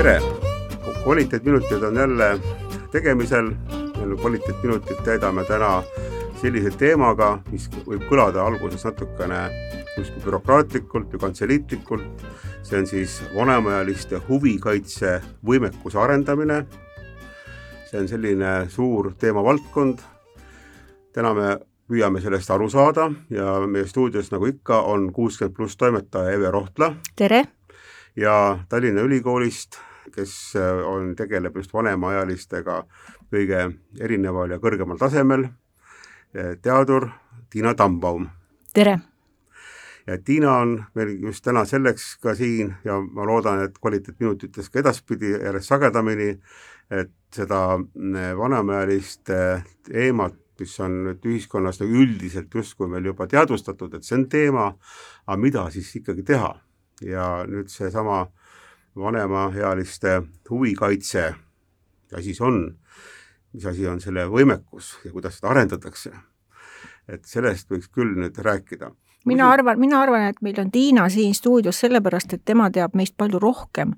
tere! kvaliteetminutid on jälle tegemisel. kvaliteetminutid täidame täna sellise teemaga, mis võib kõlada alguses natukene justkui bürokraatlikult või kantseliitlikult. see on siis vanemaealiste huvikaitse võimekuse arendamine. see on selline suur teemavaldkond. täna me püüame sellest aru saada ja meie stuudios, nagu ikka, on kuuskümmend pluss toimetaja Eve Rohtla. tere! ja Tallinna Ülikoolist, kes äh, on, tegeleb just vanemaealistega kõige erineval ja kõrgemal tasemel, äh, teadur Tiina Tambaum. tere! ja Tiina on meil just täna selleks ka siin ja ma loodan, et kvaliteetminutites ka edaspidi järjest sagedamini, et seda äh, vanemaealiste teemat, mis on nüüd ühiskonnas nagu üldiselt justkui meil juba teadvustatud, et see on teema, aga mida siis ikkagi teha ja nüüd seesama vanemaealiste huvikaitse, asi see on, mis asi on selle võimekus ja kuidas seda arendatakse, et sellest võiks küll nüüd rääkida. mina arvan, mina arvan, et meil on Tiina siin stuudios sellepärast, et tema teab meist palju rohkem,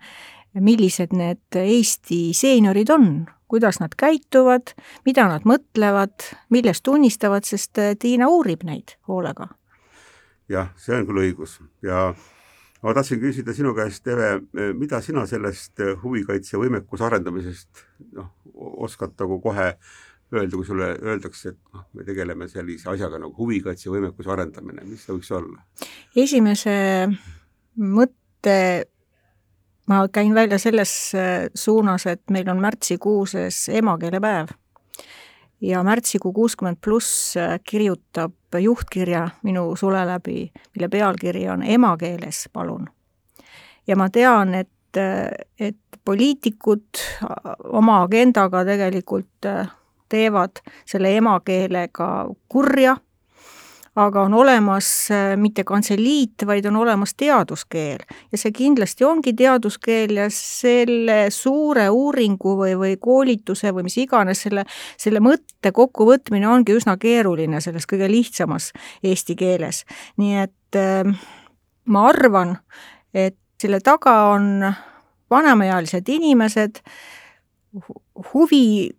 millised need Eesti seeniorid on, kuidas nad käituvad, mida nad mõtlevad, millest tunnistavad, sest Tiina uurib neid hoolega. jah, see on küll õigus ja ma tahtsin küsida sinu käest, Eve, mida sina sellest huvikaitsevõimekuse arendamisest noh, oskad nagu kohe öelda, kui sulle öeldakse, et noh, me tegeleme sellise asjaga nagu huvikaitsevõimekuse arendamine, mis see võiks olla? esimese mõtte ma käin välja selles suunas, et meil on märtsikuuses emakeelepäev ja märtsikuu kuuskümmend pluss kirjutab juhtkirja minu sule läbi, mille pealkiri on Emakeeles, palun. ja ma tean, et, et poliitikud oma agendaga tegelikult teevad selle emakeelega kurja aga on olemas äh, mitte kantseliit, vaid on olemas teaduskeel. ja see kindlasti ongi teaduskeel ja selle suure uuringu või, või koolituse või mis iganes, selle, selle mõtte kokkuvõtmine ongi üsna keeruline selles kõige lihtsamas eesti keeles. nii et äh, ma arvan, et selle taga on vanemaealised inimesed, huvi,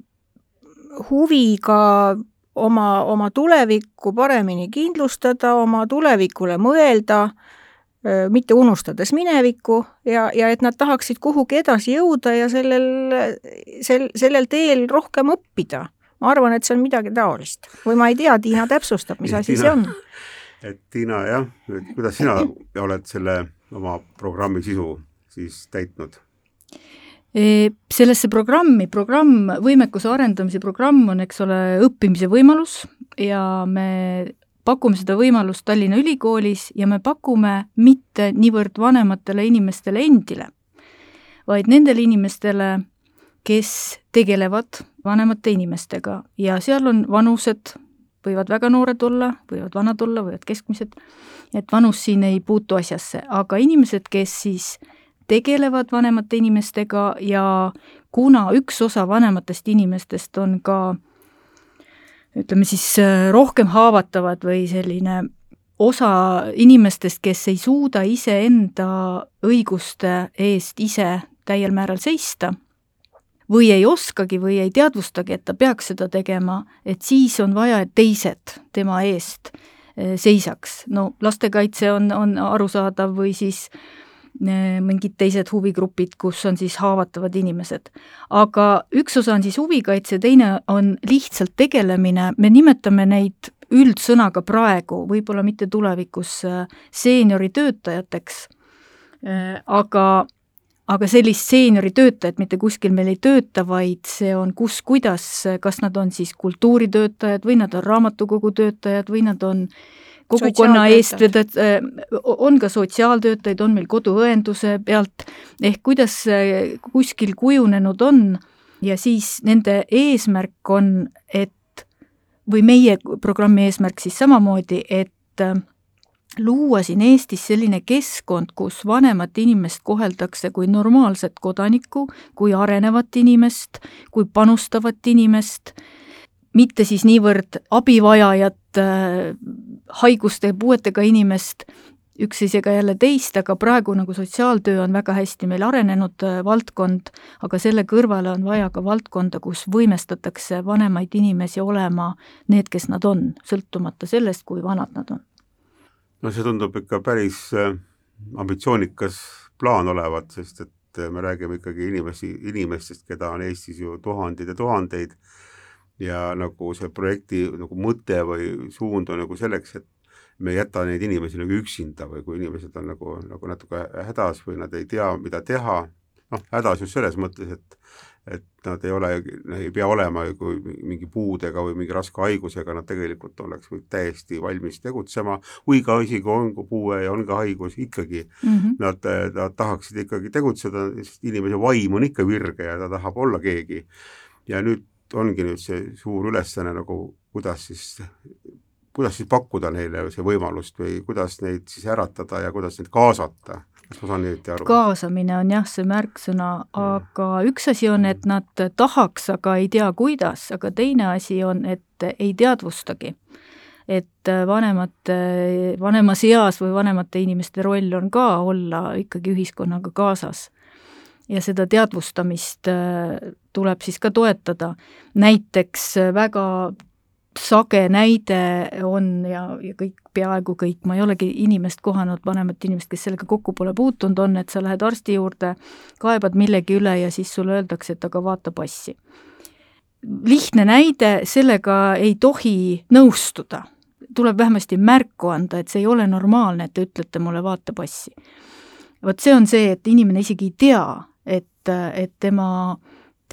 huviga oma, oma tulevikku paremini kindlustada, oma tulevikule mõelda, mitte unustades minevikku ja, ja et nad tahaksid kuhugi edasi jõuda ja sellel, sel, sellel teel rohkem õppida. ma arvan, et see on midagi taolist või ma ei tea, Tiina täpsustab, mis asi see on. et Tiina jah, kuidas sina oled selle oma programmi sisu siis täitnud? Sellesse programmi, programm, võimekuse arendamise programm on, eks ole, õppimise võimalus ja me pakume seda võimalust Tallinna Ülikoolis ja me pakume mitte niivõrd vanematele inimestele endile, vaid nendele inimestele, kes tegelevad vanemate inimestega. Ja seal on vanused, võivad väga noored olla, võivad vanad olla, võivad keskmised, et vanus siin ei puutu asjasse, aga inimesed, kes siis tegelevad vanemate inimestega ja kuna üks osa vanematest inimestest on ka ütleme siis rohkem haavatavad või selline osa inimestest, kes ei suuda iseenda õiguste eest ise täiel määral seista või ei oskagi või ei teadvustagi, et ta peaks seda tegema, et siis on vaja, et teised tema eest eh, seisaks. no lastekaitse on, on arusaadav või siis äh, Äh, mingid teised huvigrupid, kus on siis haavatavad inimesed. aga üks osa on siis huvikaitse, teine on lihtsalt tegelemine, me nimetame neid üldsõnaga praegu, võib-olla mitte tulevikus äh, seenioritöötajateks, äh, aga aga sellist seenioritöötajat mitte kuskil meil ei tööta, vaid see on kus, kuidas, kas nad on siis kultuuritöötajad või nad on raamatukogu töötajad või nad on äh, kogukonna eestvedajad, äh, on ka sotsiaaltöötajaid, on meil koduõenduse pealt, ehk kuidas kuskil kujunenud on ja siis nende eesmärk on, et või meie programmi eesmärk siis samamoodi, et äh, luua siin Eestis selline keskkond, kus vanemat inimest koheldakse kui normaalset kodanikku, kui arenevat inimest, kui panustavat inimest, mitte siis niivõrd abivajajat, äh, haiguste puuetega inimest, üks ei sega jälle teist, aga praegu nagu sotsiaaltöö on väga hästi meil arenenud äh, valdkond, aga selle kõrvale on vaja ka valdkonda, kus võimestatakse vanemaid inimesi olema need, kes nad on, sõltumata sellest, kui vanad nad on. no see tundub ikka päris äh, ambitsioonikas plaan olevat, sest et äh, me räägime ikkagi inimesi, inimestest, keda on Eestis ju tuhandeid ja tuhandeid ja nagu see projekti nagu mõte või suund on nagu selleks, et me ei jäta neid inimesi nagu üksinda või kui inimesed on nagu, nagu natuke hädas või nad ei tea, mida teha, noh, hädas just selles mõttes, et et nad ei ole, ei pea olema kui mingi puudega või mingi raske haigusega, nad tegelikult oleks täiesti valmis tegutsema, või ka isegi on ka puue ja on ka haigus, ikkagi mm -hmm. nad, nad tahaksid ikkagi tegutseda, sest inimese vaim on ikka virge ja ta tahab olla keegi. ja nüüd ongi nüüd see suur ülesanne nagu, kuidas siis kuidas siis pakkuda neile see võimalust või kuidas neid siis äratada ja kuidas neid kaasata, kas ma saan õieti aru? kaasamine on jah, see märksõna, aga üks asi on, et nad tahaks, aga ei tea, kuidas, aga teine asi on, et ei teadvustagi. et vanemate, vanemas eas või vanemate inimeste roll on ka olla ikkagi ühiskonnaga kaasas ja seda teadvustamist tuleb siis ka toetada. näiteks väga sage näide on ja, ja kõik, peaaegu kõik, ma ei olegi inimest kohanud, vanemat inimest, kes sellega kokku pole puutunud, on, et sa lähed arsti juurde, kaebad millegi üle ja siis sulle öeldakse, et aga vaata passi. lihtne näide, sellega ei tohi nõustuda. tuleb vähemasti märku anda, et see ei ole normaalne, et te ütlete mulle, vaata passi. vot see on see, et inimene isegi ei tea, et, et tema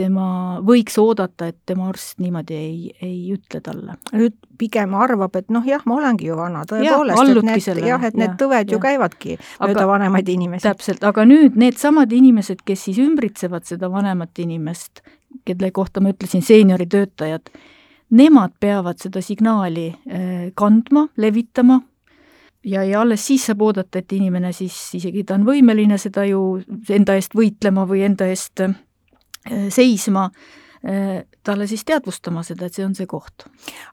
tema võiks oodata, et tema arst niimoodi ei, ei ütle talle. nüüd pigem arvab, et noh, jah, ma olengi ju vana, tõepoolest, et need, jah, et need ja, tõved ja. ju käivadki mööda vanemaid inimesi. täpselt, aga nüüd needsamad inimesed, kes siis ümbritsevad seda vanemat inimest, kelle kohta ma ütlesin, seenioritöötajad, nemad peavad seda signaali eh, kandma, levitama, ja, ja alles siis saab oodata, et inimene siis, isegi ta on võimeline seda ju enda eest võitlema või enda eest äh, seisma, äh, talle siis teadvustama seda, et see on see koht.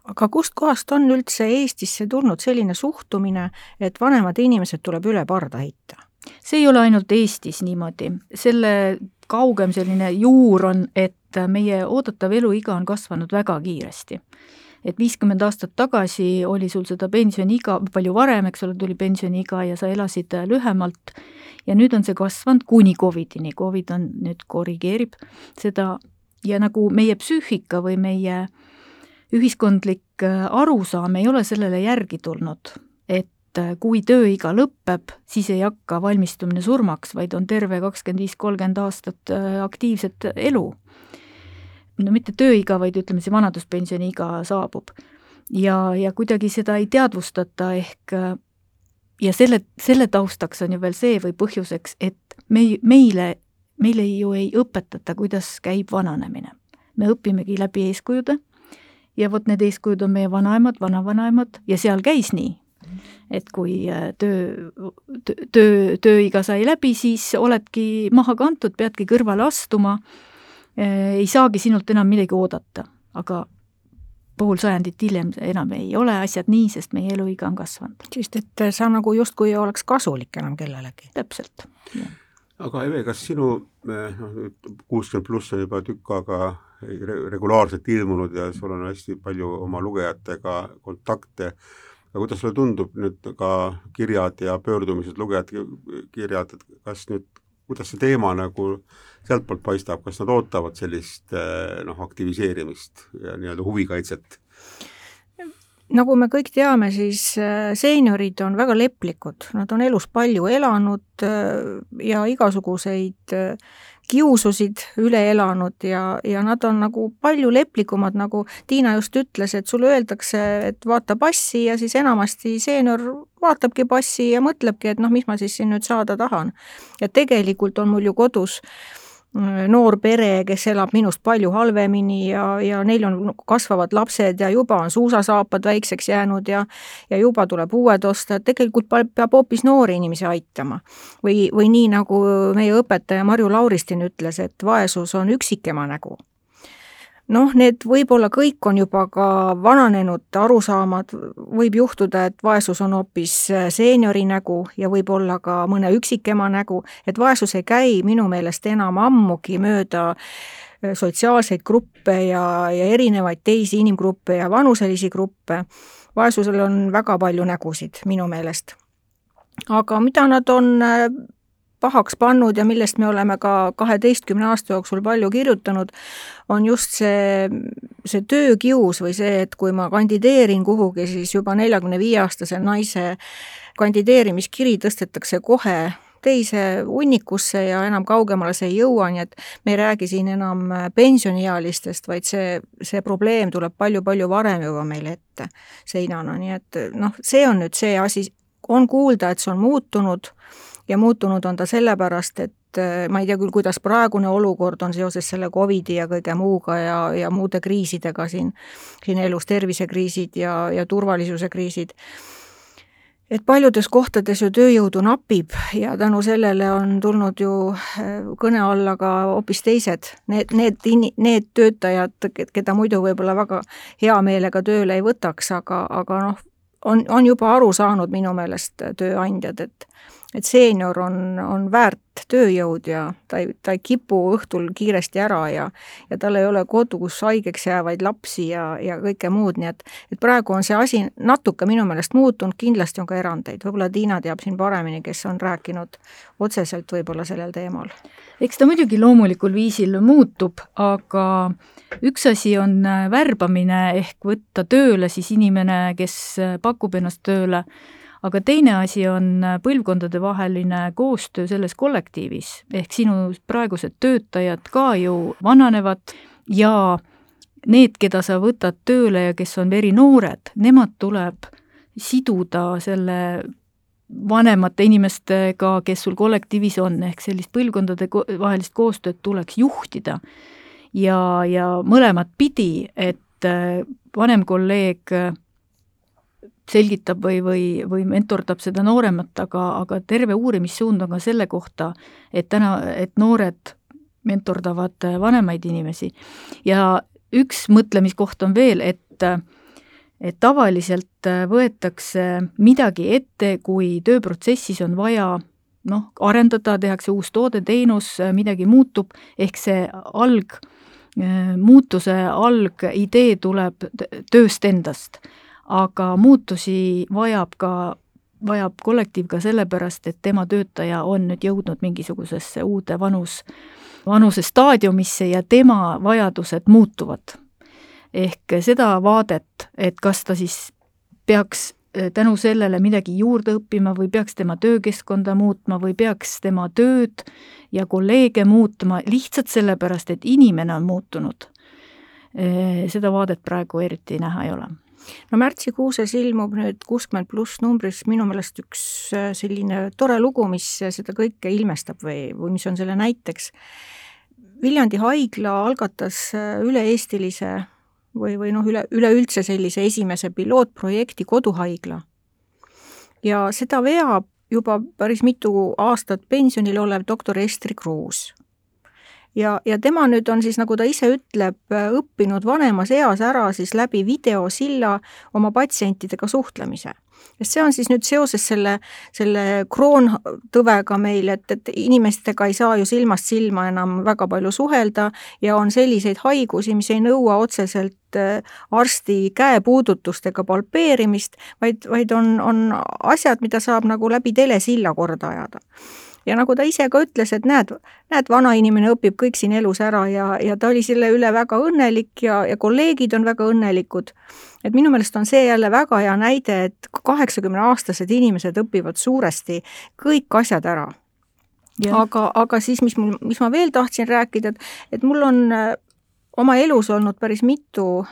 aga kustkohast on üldse Eestisse tulnud selline suhtumine, et vanemad inimesed tuleb üle parda heita? see ei ole ainult Eestis niimoodi, selle kaugem selline juur on, et meie oodatav eluiga on kasvanud väga kiiresti et viiskümmend aastat tagasi oli sul seda pensioniiga palju varem, eks ole, tuli pensioniiga ja sa elasid lühemalt. Ja nüüd on see kasvanud kuni Covidini, Covid on nüüd korrigeerib seda. Ja nagu meie psüühika või meie ühiskondlik äh, arusaam ei ole sellele järgi tulnud, et äh, kui tööiga lõpeb, siis ei hakka valmistumine surmaks, vaid on terve kakskümmend viis, kolmkümmend aastat äh, aktiivset elu. No mitte tööiga, vaid ütleme, see vanaduspensioniiga saabub. ja, ja kuidagi seda ei teadvustata, ehk ja selle, selle taustaks on ju veel see või põhjuseks, et me, meile, meile ju ei õpetata, kuidas käib vananemine. me õpimegi läbi eeskujude ja vot need eeskujud on meie vanaemad, vanavanaemad ja seal käis nii, et kui äh, töö, töö, tööiga sai läbi, siis oledki maha kantud, peadki kõrvale astuma, ei saagi sinult enam midagi oodata, aga pool sajandit hiljem enam ei ole asjad nii, sest meie eluiga on kasvanud. sest et sa nagu justkui ei oleks kasulik enam kellelegi. täpselt. aga Eve, kas sinu eh, noh, nüüd kuuskümmend pluss on juba tükk aega regulaarselt ilmunud ja sul on hästi palju oma lugejatega kontakte, aga kuidas sulle tundub nüüd ka kirjad ja pöördumised, lugejate kirjad, et kas nüüd, kuidas see teema nagu sealtpoolt paistab, kas nad ootavad sellist eh, noh, aktiviseerimist ja nii-öelda huvikaitset? Nagu me kõik teame, siis eh, seeniorid on väga leplikud, nad on elus palju elanud eh, ja igasuguseid kiususid üle elanud ja, ja nad on nagu palju leplikumad, nagu Tiina just ütles, et sulle öeldakse, et vaata passi ja siis enamasti seenior vaatabki passi ja mõtlebki, et noh, mis ma siis siin nüüd saada tahan. ja tegelikult on mul ju kodus äh, noor pere, kes elab minust palju halvemini ja, ja neil on kasvavad lapsed ja juba on suusasaapad väikseks jäänud ja ja juba tuleb uued osta, et tegelikult peab hoopis noori inimesi aitama. või, või nii, nagu meie õpetaja Marju Lauristin ütles, et vaesus on üksikema nägu noh, need võib-olla kõik on juba ka vananenud arusaamad, võib juhtuda, et vaesus on hoopis seeniori nägu ja võib-olla ka mõne üksikema nägu, et vaesus ei käi minu meelest enam ammugi mööda sotsiaalseid gruppe ja, ja erinevaid teisi inimgruppe ja vanuselisi gruppe. vaesusel on väga palju nägusid minu meelest. aga mida nad on pahaks pannud ja millest me oleme ka kaheteistkümne aasta jooksul palju kirjutanud, on just see, see töökius või see, et kui ma kandideerin kuhugi, siis juba neljakümne viie aastase naise kandideerimiskiri tõstetakse kohe teise hunnikusse ja enam kaugemale see ei jõua, nii et me ei räägi siin enam pensioniealistest, vaid see, see probleem tuleb palju-palju varem juba meile ette seinana, nii et noh, see on nüüd see asi, on kuulda, et see on muutunud ja muutunud on ta sellepärast, et äh, ma ei tea küll, kuidas praegune olukord on seoses selle Covidi ja kõige muuga ja, ja muude kriisidega siin, siin elus, tervisekriisid ja, ja turvalisuse kriisid, et paljudes kohtades ju tööjõudu napib ja tänu sellele on tulnud ju äh, kõne alla ka hoopis teised, need, need, need töötajad, keda muidu võib-olla väga hea meelega tööle ei võtaks, aga, aga noh, on, on juba aru saanud minu meelest tööandjad, et et seenior on, on väärt tööjõud ja ta ei, ta ei kipu õhtul kiiresti ära ja ja tal ei ole kodus haigeks jäävaid lapsi ja, ja kõike muud, nii et et praegu on see asi natuke minu meelest muutunud, kindlasti on ka erandeid, võib-olla Tiina teab siin paremini, kes on rääkinud otseselt võib-olla sellel teemal. eks ta muidugi loomulikul viisil muutub, aga üks asi on värbamine ehk võtta tööle siis inimene, kes pakub ennast tööle aga teine asi on põlvkondadevaheline koostöö selles kollektiivis, ehk sinu praegused töötajad ka ju vananevad ja need, keda sa võtad tööle ja kes on verinoored, nemad tuleb siduda selle vanemate inimestega, kes sul kollektiivis on, ehk sellist põlvkondade vahelist koostööd tuleks juhtida. ja, ja mõlemat pidi, et vanem kolleeg selgitab või, või, või mentordab seda nooremat, aga, aga terve uurimissuund on ka selle kohta, et täna, et noored mentordavad vanemaid inimesi. ja üks mõtlemiskoht on veel, et et tavaliselt võetakse midagi ette, kui tööprotsessis on vaja noh, arendada, tehakse uus toode, teenus, midagi muutub, ehk see alg, muutuse algidee tuleb tööst endast aga muutusi vajab ka, vajab kollektiiv ka sellepärast, et tema töötaja on nüüd jõudnud mingisugusesse uude vanus, vanusestaadiumisse ja tema vajadused muutuvad. ehk seda vaadet, et kas ta siis peaks eh, tänu sellele midagi juurde õppima või peaks tema töökeskkonda muutma või peaks tema tööd ja kolleege muutma lihtsalt sellepärast, et inimene on muutunud. Eh, seda vaadet praegu eriti näha ei ole no märtsikuuses ilmub nüüd kuuskümmend pluss numbris minu meelest üks äh, selline tore lugu, mis seda kõike ilmestab või, või mis on selle näiteks. Viljandi haigla algatas äh, üle-eestilise või, või noh, üle, üleüldse sellise esimese pilootprojekti Koduhaigla. ja seda veab juba päris mitu aastat pensionil olev doktor Estri Kruus ja, ja tema nüüd on siis, nagu ta ise ütleb, õppinud vanemas eas ära siis läbi videosilla oma patsientidega suhtlemise. sest see on siis nüüd seoses selle, selle kroontõvega meil, et, et inimestega ei saa ju silmast silma enam väga palju suhelda ja on selliseid haigusi, mis ei nõua otseselt äh, arsti käepuudutust ega palpeerimist, vaid, vaid on, on asjad, mida saab nagu läbi telesilla korda ajada ja nagu ta ise ka ütles, et näed, näed, vanainimene õpib kõik siin elus ära ja, ja ta oli selle üle väga õnnelik ja, ja kolleegid on väga õnnelikud. et minu meelest on see jälle väga hea näide, et kaheksakümneaastased inimesed õpivad suuresti kõik asjad ära. aga, aga siis, mis mul, mis ma veel tahtsin rääkida, et, et mul on äh, oma elus olnud päris mitu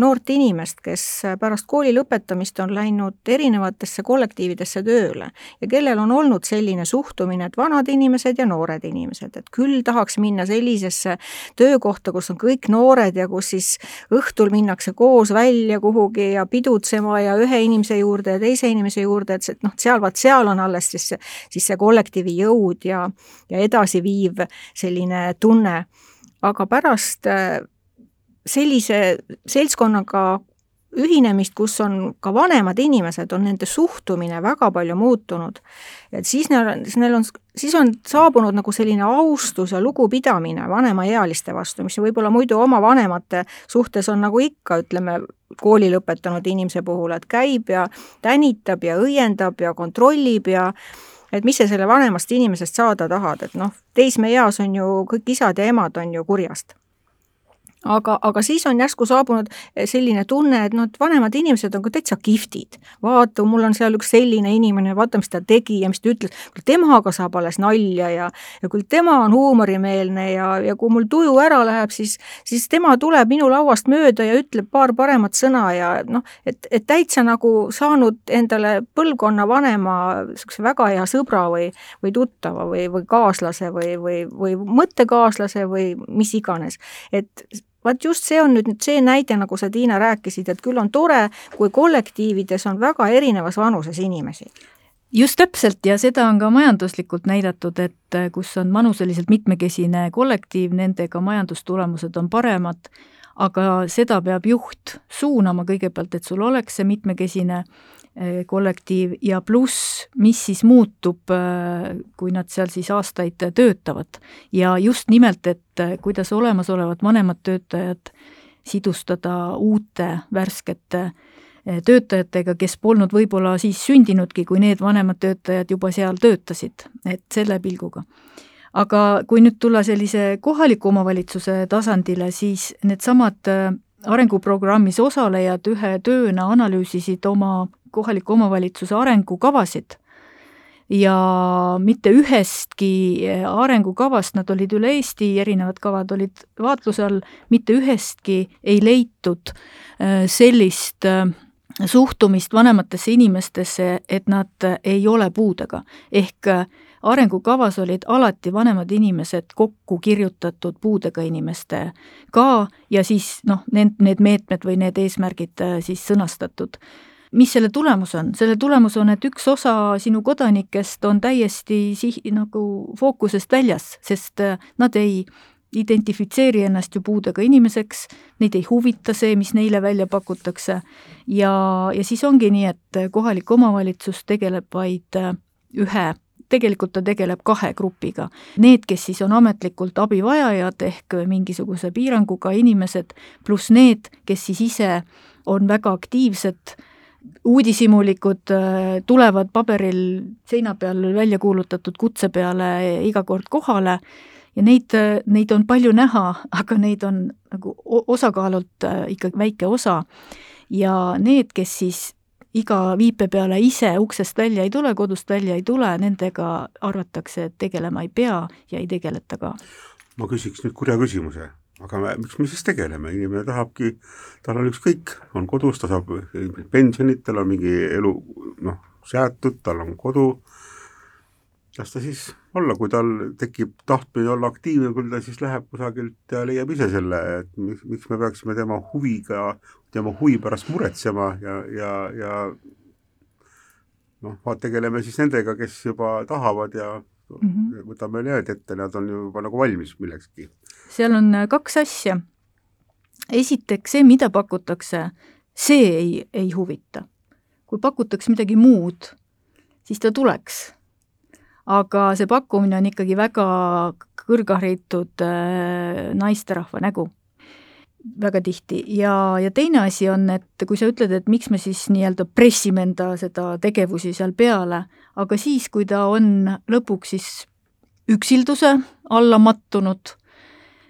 noort inimest, kes pärast kooli lõpetamist on läinud erinevatesse kollektiividesse tööle ja kellel on olnud selline suhtumine, et vanad inimesed ja noored inimesed, et küll tahaks minna sellisesse töökohta, kus on kõik noored ja kus siis õhtul minnakse koos välja kuhugi ja pidutsema ja ühe inimese juurde ja teise inimese juurde, et see, noh, seal, vaat seal on alles siis see, siis see kollektiivi jõud ja, ja edasiviiv selline tunne. aga pärast sellise seltskonnaga ühinemist, kus on ka vanemad inimesed, on nende suhtumine väga palju muutunud. et siis neil, siis neil on, siis on saabunud nagu selline austus ja lugupidamine vanemaealiste vastu, mis võib-olla muidu oma vanemate suhtes on nagu ikka, ütleme, kooli lõpetanud inimese puhul, et käib ja tänitab ja õiendab ja kontrollib ja et mis sa selle vanemast inimesest saada tahad, et noh, teismeeas on ju kõik isad ja emad on ju kurjast aga, aga siis on järsku saabunud eh, selline tunne, et noh, et vanemad inimesed on ka täitsa kihvtid. vaata, mul on seal üks selline inimene, vaata, mis ta tegi ja mis ta ütles, küll temaga saab alles nalja ja ja küll tema on huumorimeelne ja, ja kui mul tuju ära läheb, siis, siis tema tuleb minu lauast mööda ja ütleb paar paremat sõna ja noh, et, et täitsa nagu saanud endale põlvkonna vanema niisuguse väga hea sõbra või, või tuttava või, või kaaslase või, või, või mõttekaaslase või mis iganes. et vaat just see on nüüd see näide, nagu sa, Tiina, rääkisid, et küll on tore, kui kollektiivides on väga erinevas vanuses inimesi. Just täpselt ja seda on ka majanduslikult näidatud, et äh, kus on vanuseliselt mitmekesine kollektiiv, nendega majandustulemused on paremad, aga seda peab juht suunama kõigepealt, et sul oleks see mitmekesine Eh, kollektiiv ja pluss, mis siis muutub, eh, kui nad seal siis aastaid töötavad. ja just nimelt, et eh, kuidas olemasolevad vanemad töötajad sidustada uute värskete töötajatega, kes polnud võib-olla siis sündinudki, kui need vanemad töötajad juba seal töötasid, et selle pilguga. aga kui nüüd tulla sellise kohaliku omavalitsuse tasandile, siis needsamad arenguprogrammis osalejad ühe tööna analüüsisid oma kohaliku omavalitsuse arengukavasid ja mitte ühestki arengukavast, nad olid üle Eesti, erinevad kavad olid vaatluse all, mitte ühestki ei leitud äh, sellist äh, suhtumist vanematesse inimestesse, et nad ei ole puudega. ehk arengukavas olid alati vanemad inimesed kokku kirjutatud puudega inimestega ja siis noh, need, need meetmed või need eesmärgid siis sõnastatud mis selle tulemus on? selle tulemus on, et üks osa sinu kodanikest on täiesti sih-, nagu fookusest väljas, sest äh, nad ei identifitseeri ennast ju puudega inimeseks, neid ei huvita see, mis neile välja pakutakse ja, ja siis ongi nii, et kohalik omavalitsus tegeleb vaid äh, ühe tegelikult ta tegeleb kahe grupiga. Need, kes siis on ametlikult abivajajad ehk mingisuguse piiranguga inimesed, pluss need, kes siis ise on väga aktiivsed uudishimulikud äh, tulevad paberil seina peal välja kuulutatud kutse peale iga kord kohale ja neid, neid on palju näha, aga neid on nagu osakaalult äh, ikka väike osa. ja need, kes siis iga viipe peale ise uksest välja ei tule, kodust välja ei tule, nendega arvatakse, et tegelema ei pea ja ei tegeleta ka. ma küsiks nüüd kurja küsimuse aga me, miks me siis tegeleme, inimene tahabki, tal on ükskõik, on kodus, ta saab pensionit, tal on mingi elu noh, seatud, tal on kodu, las ta siis olla, kui tal tekib tahtmine olla aktiivne, küll ta siis läheb kusagilt ja leiab ise selle, et miks, miks me peaksime tema huviga, tema huvi pärast muretsema ja, ja, ja noh, tegeleme siis nendega, kes juba tahavad ja mm -hmm. võtame need ette, nad on juba nagu valmis millekski. Seal on äh, kaks asja. esiteks see, mida pakutakse, see ei, ei huvita. kui pakutakse midagi muud, siis ta tuleks. aga see pakkumine on ikkagi väga kõrgharitud äh, naisterahva nägu väga tihti ja, ja teine asi on, et kui sa ütled, et miks me siis nii-öelda pressime enda seda tegevusi seal peale, aga siis, kui ta on lõpuks siis üksilduse alla mattunud,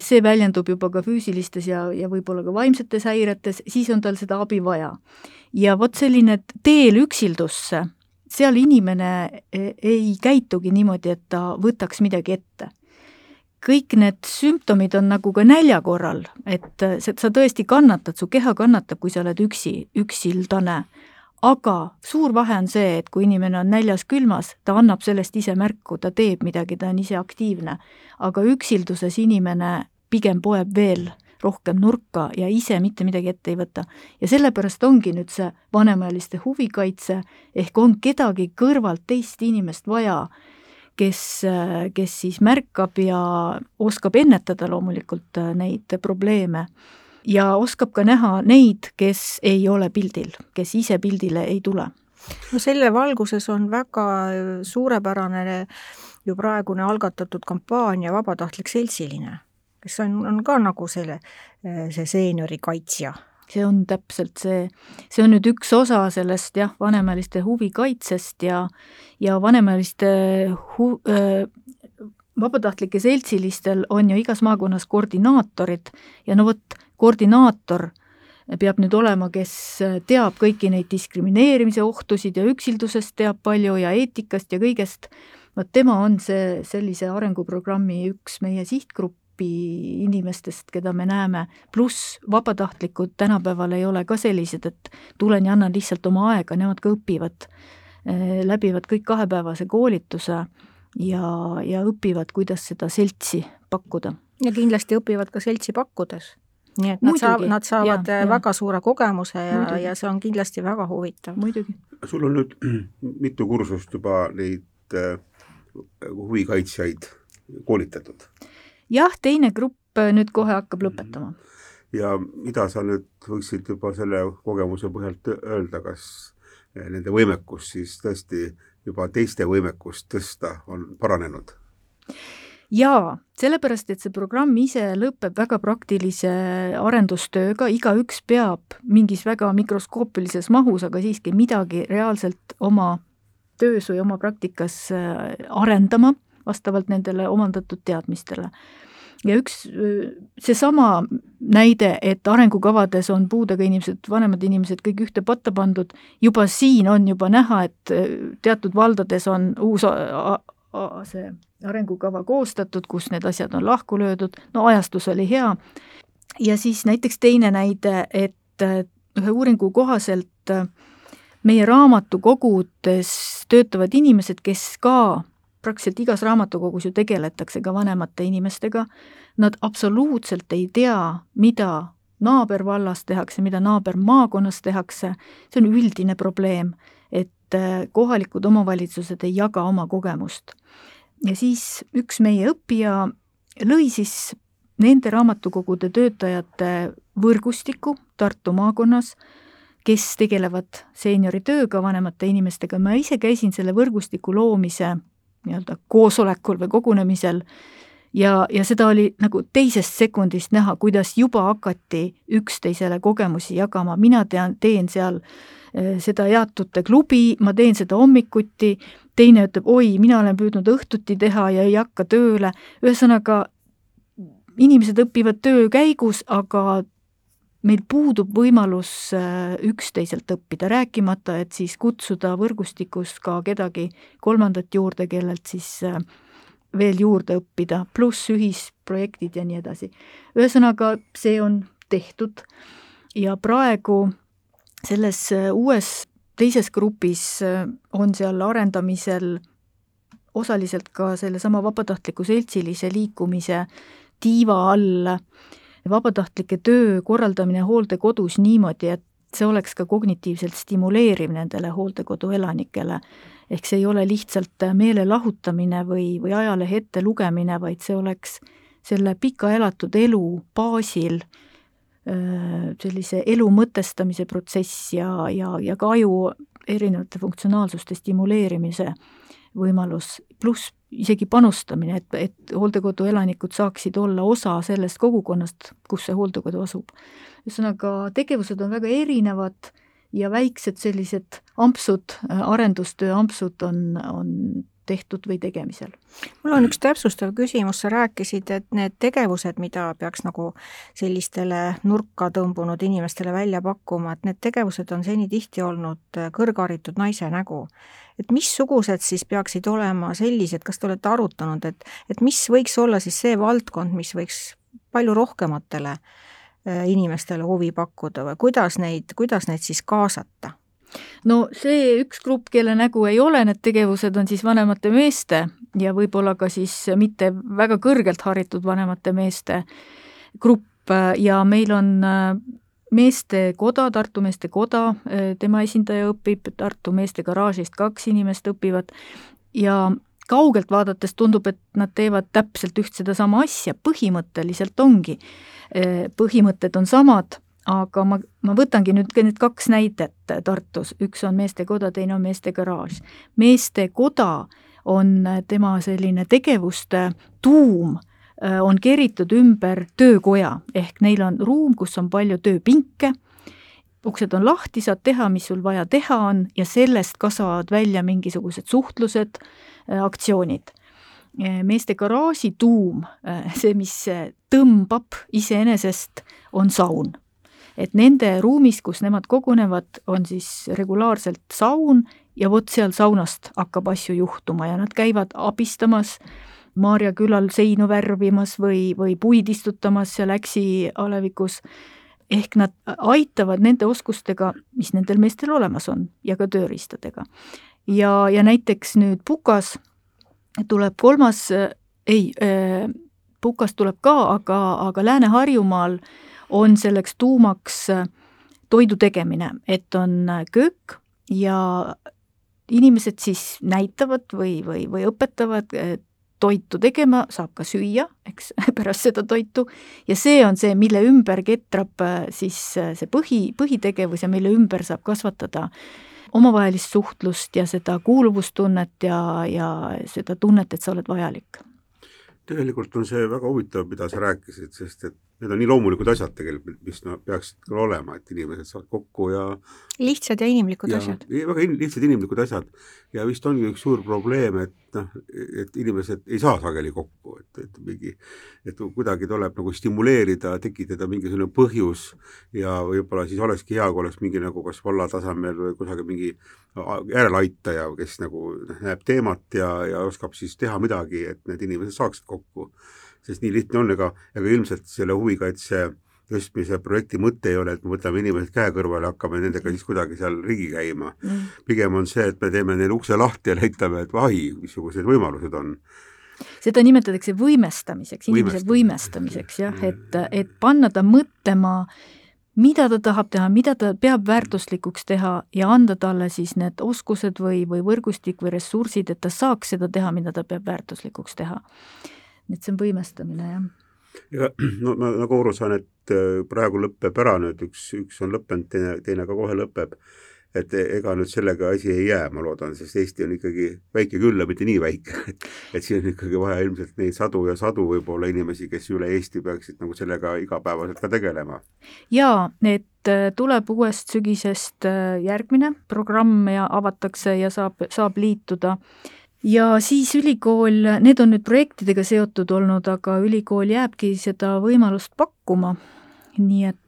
see väljendub juba ka füüsilistes ja, ja võib-olla ka vaimsetes häiretes, siis on tal seda abi vaja. ja vot selline teel üksildusse, seal inimene e-, ei käitugi niimoodi, et ta võtaks midagi ette kõik need sümptomid on nagu ka nälja korral, et sa tõesti kannatad, su keha kannatab, kui sa oled üksi, üksildane. Aga suur vahe on see, et kui inimene on näljas külmas, ta annab sellest ise märku, ta teeb midagi, ta on ise aktiivne. aga üksilduses inimene pigem poeb veel rohkem nurka ja ise mitte midagi ette ei võta. ja sellepärast ongi nüüd see vanemaealiste huvikaitse, ehk on kedagi kõrvalt teist inimest vaja kes, kes siis märkab ja oskab ennetada loomulikult äh, neid probleeme ja oskab ka näha neid, kes ei ole pildil, kes ise pildile ei tule. no selle valguses on väga suurepärane ju praegune algatatud kampaania Vabatahtlik seltsiline, kes on, on ka nagu selle, see seeniori kaitsja see on täpselt see, see on nüüd üks osa sellest jah, vanemaealiste huvikaitsest ja, ja vanemaealiste hu-, vabatahtlike seltsilistel on ju igas maakonnas koordinaatorid ja no vot, koordinaator peab nüüd olema, kes teab kõiki neid diskrimineerimise ohtusid ja üksildusest teab palju ja eetikast ja kõigest, vot tema on see sellise arenguprogrammi üks meie sihtgrupp, grupi inimestest, keda me näeme, pluss vabatahtlikud tänapäeval ei ole ka sellised, et tulen ja annan lihtsalt oma aega, nemad ka õpivad, eh, läbivad kõik kahepäevase koolituse ja, ja õpivad, kuidas seda seltsi pakkuda. ja kindlasti õpivad ka seltsi pakkudes nii et nad saavad, nad saavad ja, väga ja. suure kogemuse ja, ja see on kindlasti väga huvitav. muidugi. sul on nüüd mitu kursust juba neid äh, huvikaitsjaid koolitatud? jah, teine grupp äh, nüüd kohe hakkab lõpetama. ja mida sa nüüd võiksid juba selle kogemuse põhjalt öelda, kas äh, nende võimekus siis tõesti juba teiste võimekust tõsta on paranenud? Jaa, sellepärast, et see programm ise lõpeb väga praktilise arendustööga, igaüks peab mingis väga mikroskoopilises mahus, aga siiski midagi reaalselt oma töös või oma praktikas äh, arendama vastavalt nendele omandatud teadmistele. ja üks, seesama näide, et arengukavades on puudega inimesed, vanemad inimesed kõik ühte patta pandud, juba siin on juba näha, et teatud valdades on uus see arengukava koostatud, kus need asjad on lahku löödud, no ajastus oli hea, ja siis näiteks teine näide, et ühe uuringu kohaselt meie raamatukogudes töötavad inimesed, kes ka praktiliselt igas raamatukogus ju tegeletakse ka vanemate inimestega, nad absoluutselt ei tea, mida naabervallas tehakse, mida naabermaakonnas tehakse, see on üldine probleem, et äh, kohalikud omavalitsused ei jaga oma kogemust. ja siis üks meie õppija lõi siis nende raamatukogude töötajate võrgustiku Tartu maakonnas, kes tegelevad seenioritööga vanemate inimestega, ma ise käisin selle võrgustiku loomise nii-öelda koosolekul või kogunemisel ja, ja seda oli nagu teisest sekundist näha, kuidas juba hakati üksteisele kogemusi jagama, mina tean, teen seal eh, seda eatute klubi, ma teen seda hommikuti, teine ütleb, oi, mina olen püüdnud õhtuti teha ja ei hakka tööle, ühesõnaga inimesed õpivad töö käigus, aga meil puudub võimalus äh, üksteiselt õppida, rääkimata, et siis kutsuda võrgustikus ka kedagi kolmandat juurde, kellelt siis äh, veel juurde õppida, pluss ühisprojektid ja nii edasi. ühesõnaga, see on tehtud ja praegu selles äh, uues teises grupis on seal arendamisel osaliselt ka sellesama vabatahtliku seltsilise liikumise tiiva all äh, vabatahtlike töö korraldamine hooldekodus niimoodi, et see oleks ka kognitiivselt stimuleeriv nendele hooldekodu elanikele. Ehk see ei ole lihtsalt meele lahutamine või, või ajalehe ette lugemine, vaid see oleks selle pika elatud elu baasil sellise elu mõtestamise protsess ja, ja, ja ka aju erinevate funktsionaalsuste stimuleerimise võimalus, pluss isegi panustamine, et, et hooldekodu elanikud saaksid olla osa sellest kogukonnast, kus see hooldekodu asub. ühesõnaga, tegevused on väga erinevad ja väiksed sellised ampsud, arendustöö ampsud on, on tehtud või tegemisel. mul on üks täpsustav küsimus, sa rääkisid, et need tegevused, mida peaks nagu sellistele nurka tõmbunud inimestele välja pakkuma, et need tegevused on seni tihti olnud kõrgharitud naise nägu et missugused siis peaksid olema sellised, kas te olete arutanud, et, et mis võiks olla siis see valdkond, mis võiks palju rohkematele äh, inimestele huvi pakkuda või kuidas neid, kuidas neid siis kaasata? no see üks grupp, kelle nägu ei ole, need tegevused on siis vanemate meeste ja võib-olla ka siis mitte väga kõrgelt haritud vanemate meeste grupp ja meil on äh, meestekoda, Tartu Meestekoda, tema esindaja õpib, Tartu Meeste Garaažist kaks inimest õpivad ja kaugelt vaadates tundub, et nad teevad täpselt üht sedasama asja, põhimõtteliselt ongi, põhimõtted on samad, aga ma, ma võtangi nüüd need kaks näidet Tartus, üks on meestekoda, teine on meeste garaaž. meestekoda on tema selline tegevuste tuum, on keritud ümber töökoja, ehk neil on ruum, kus on palju tööpinke, uksed on lahti, saad teha, mis sul vaja teha on ja sellest kasvavad välja mingisugused suhtlused, aktsioonid. Meeste garaaži tuum, see, mis tõmbab iseenesest, on saun. Et nende ruumis, kus nemad kogunevad, on siis regulaarselt saun ja vot seal saunast hakkab asju juhtuma ja nad käivad abistamas Maarja külal seinu värvimas või, või puid istutamas seal Äksi alevikus, ehk nad aitavad nende oskustega, mis nendel meestel olemas on, ja ka tööriistadega. ja, ja näiteks nüüd Pukas tuleb kolmas, ei, Pukas tuleb ka, aga, aga Lääne-Harjumaal äh, on selleks tuumaks äh, toidu tegemine, et on äh, köök ja inimesed siis näitavad või, või, või õpetavad toitu tegema, saab ka süüa, eks, pärast seda toitu, ja see on see, mille ümber ketrab äh, siis see põhi, põhitegevus ja mille ümber saab kasvatada omavahelist suhtlust ja seda kuuluvustunnet ja, ja seda tunnet, et sa oled vajalik. tegelikult on see väga huvitav, mida sa rääkisid, sest et need on nii loomulikud asjad tegelikult, mis no, peaksid küll olema, et inimesed saavad kokku ja lihtsad ja inimlikud ja, asjad. väga in, lihtsad inimlikud asjad ja vist ongi üks suur probleem, et noh, et inimesed ei saa sageli kokku, et, et mingi, et kuidagi tuleb nagu stimuleerida, tekitada mingisugune põhjus ja võib-olla siis olekski hea, kui oleks mingi nagu kas valla tasemel või kusagil mingi järeleaitaja, kes nagu noh, näeb teemat ja, ja oskab siis teha midagi, et need inimesed saaksid kokku sest nii lihtne on, ega, ega ilmselt selle huvikaitse tõstmise projekti mõte ei ole, et me võtame inimesed käe kõrvale, hakkame nendega siis kuidagi seal ringi käima. Mm.. pigem on see, et me teeme neile ukse lahti ja näitame, et vahi, missugused võimalused on. Seda nimetatakse võimestamiseks, inimese võimestamiseks jah, mm. et, et panna ta mõtlema, mida ta tahab teha, mida ta peab väärtuslikuks teha ja anda talle siis need oskused või, või võrgustik või ressursid, et ta saaks seda teha, mida ta peab väärtuslikuks teha et see on võimestamine, jah. ega no ma nagu aru saan, et äh, praegu lõpeb ära nüüd, üks, üks on lõppenud, teine, teine ka kohe lõpeb, et ega nüüd sellega asi ei jää, ma loodan, sest Eesti on ikkagi väike küll ja mitte nii väike, et siin on ikkagi vaja ilmselt neid sadu ja sadu võib-olla inimesi, kes üle Eesti peaksid nagu sellega igapäevaselt ka tegelema. jaa, et äh, tuleb uuest sügisest äh, järgmine programm ja avatakse ja saab, saab liituda ja siis ülikool, need on nüüd projektidega seotud olnud, aga ülikool jääbki seda võimalust pakkuma. nii et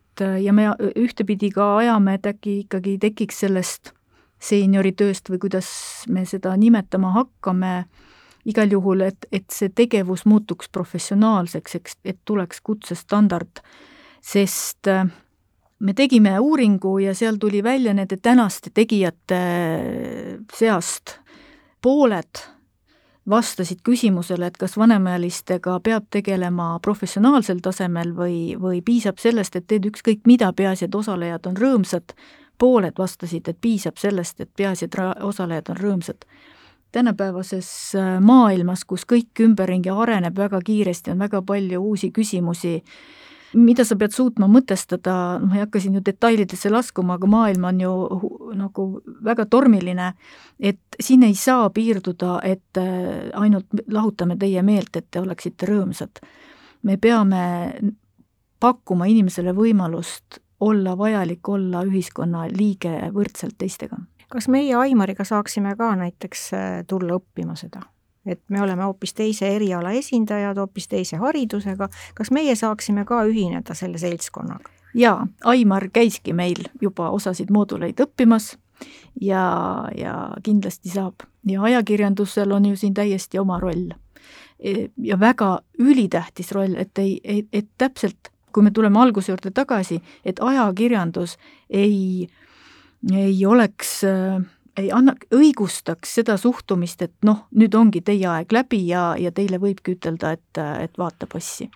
ja me ühtepidi ka ajame, et äkki ikkagi tekiks sellest seenioritööst või kuidas me seda nimetama hakkame, igal juhul, et, et see tegevus muutuks professionaalseks, eks, et tuleks kutsestandard, sest äh, me tegime uuringu ja seal tuli välja nende tänaste tegijate seast pooled vastasid küsimusele, et kas vanemaealistega peab tegelema professionaalsel tasemel või, või piisab sellest, et teed ükskõik mida, peaasi, et osalejad on rõõmsad, pooled vastasid, et piisab sellest, et peaasi, et osalejad on rõõmsad. tänapäevases äh, maailmas, kus kõik ümberringi areneb väga kiiresti, on väga palju uusi küsimusi, mida sa pead suutma mõtestada, noh, ma ei hakka siin ju detailidesse laskuma, aga maailm on ju nagu väga tormiline, et siin ei saa piirduda, et äh, ainult lahutame teie meelt, et te oleksite rõõmsad. me peame pakkuma inimesele võimalust olla vajalik, olla ühiskonna liige võrdselt teistega. kas meie Aimariga saaksime ka näiteks äh, tulla õppima seda? Et me oleme hoopis teise eriala esindajad, hoopis teise haridusega, kas meie saaksime ka ühineda selle seltskonnaga? jaa, Aimar käiski meil juba osasid mooduleid õppimas ja, ja kindlasti saab. ja ajakirjandusel on ju siin täiesti oma roll. E, ja väga ülitähtis roll, et ei, ei, et täpselt, kui me tuleme alguse juurde tagasi, et ajakirjandus ei, ei oleks äh, ei anna, õigustaks seda suhtumist, et noh, nüüd ongi teie aeg läbi ja, ja teile võibki ütelda, et, et vaata passi.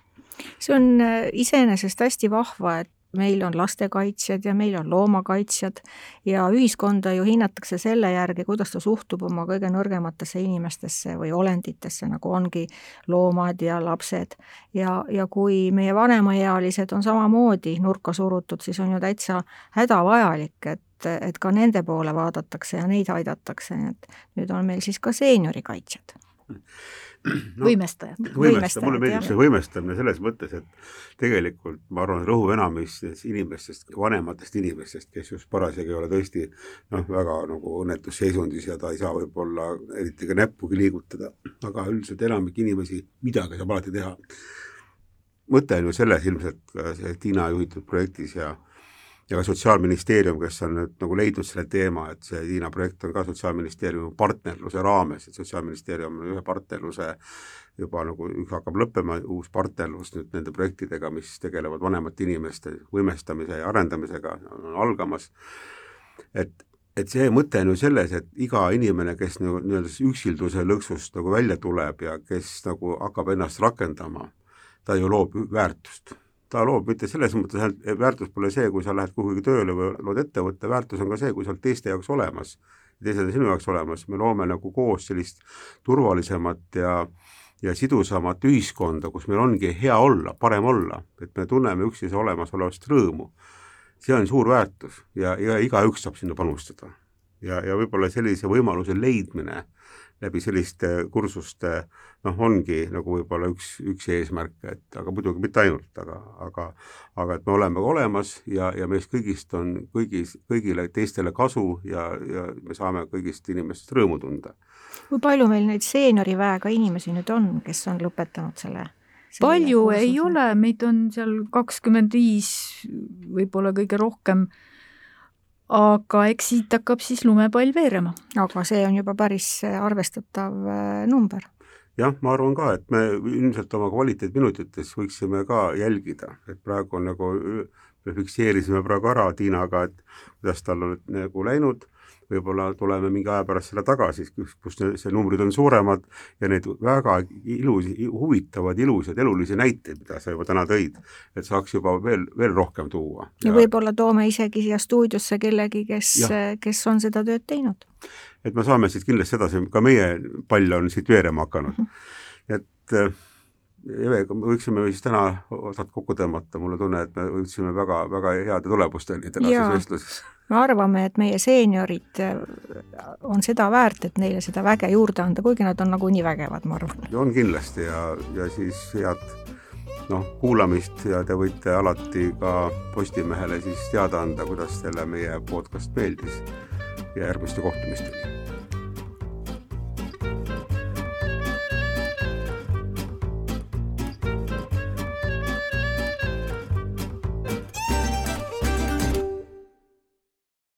see on äh, iseenesest hästi vahva, et meil on lastekaitsjad ja meil on loomakaitsjad ja ühiskonda ju hinnatakse selle järgi, kuidas ta suhtub oma kõige nõrgematesse inimestesse või olenditesse, nagu ongi loomad ja lapsed. ja, ja kui meie vanemaealised on samamoodi nurka surutud, siis on ju täitsa hädavajalik, et et ka nende poole vaadatakse ja neid aidatakse, nii et nüüd on meil siis ka seeniorikaitsjad no, võimestajad. võimestajad, mulle meeldib see võimestamine selles mõttes, et tegelikult ma arvan, rõhuv enamistest inimestest, vanematest inimestest, kes just parasjagu ei ole tõesti noh, väga nagu õnnetus seisundis ja ta ei saa võib-olla eriti ka näppugi liigutada, aga üldiselt enamik inimesi, midagi saab alati teha. mõte on ju selles ilmselt Tiina juhitud projektis ja ja ka Sotsiaalministeerium, kes on nüüd nagu leidnud selle teema, et see Hiina projekt on ka Sotsiaalministeeriumi partnerluse raames, et Sotsiaalministeerium on ühe partnerluse juba nagu üks hakkab lõppema, uus partnerlus nüüd nende projektidega, mis tegelevad vanemate inimeste võimestamise ja arendamisega, on algamas, et et see mõte on ju selles, et iga inimene, kes nagu nii-öelda üksilduse lõksust nagu välja tuleb ja kes nagu hakkab ennast rakendama, ta ju loob väärtust ta loob mitte selles mõttes, et väärtus pole see, kui sa lähed kuhugi tööle või lood ettevõtte, väärtus on ka see, kui sa oled teiste jaoks olemas, teised on sinu jaoks olemas, me loome nagu koos sellist turvalisemat ja ja sidusamat ühiskonda, kus meil ongi hea olla, parem olla, et me tunneme üksteise olemasolevast rõõmu. see on suur väärtus ja, ja igaüks saab sinna panustada. ja, ja võib-olla sellise võimaluse leidmine läbi selliste kursuste noh, ongi nagu võib-olla üks, üks eesmärke, et aga muidugi mitte ainult, aga, aga aga et me oleme olemas ja, ja meist kõigist on kõigis, kõigile teistele kasu ja, ja me saame kõigist inimestest rõõmu tunda. kui palju meil neid seenioriväega inimesi nüüd on, kes on lõpetanud selle palju kursuse? ei ole, meid on seal kakskümmend viis, võib-olla kõige rohkem aga eks siit hakkab siis lumepall veerema. aga see on juba päris arvestatav äh, number. jah, ma arvan ka, et me ilmselt oma kvaliteetminutites võiksime ka jälgida, et praegu on nagu, me fikseerisime praegu ära Tiinaga, et kuidas tal on nagu läinud võib-olla tuleme mingi aja pärast selle tagasi, kus see numbrid on suuremad ja neid väga ilusi, huvitavaid, ilusaid elulisi näiteid, mida sa juba täna tõid, et saaks juba veel, veel rohkem tuua. ja, ja võib-olla toome isegi siia stuudiosse kellegi, kes, kes on seda tööd teinud. et me saame siit kindlasti edasi, ka meie pall on siit veerema hakanud mm. -hmm. et Evega me võiksime siis täna osad kokku tõmmata, mulle tunne, et me jõudsime väga, väga heade tulemusteni tänases vestluses. me arvame, et meie seeniorid äh, on seda väärt, et neile seda väge juurde anda, kuigi nad on nagunii vägevad, ma arvan. on kindlasti ja, ja siis head noh, kuulamist ja te võite alati ka Postimehele siis teada anda, kuidas teile meie podcast meeldis ja järgmiste kohtumisteni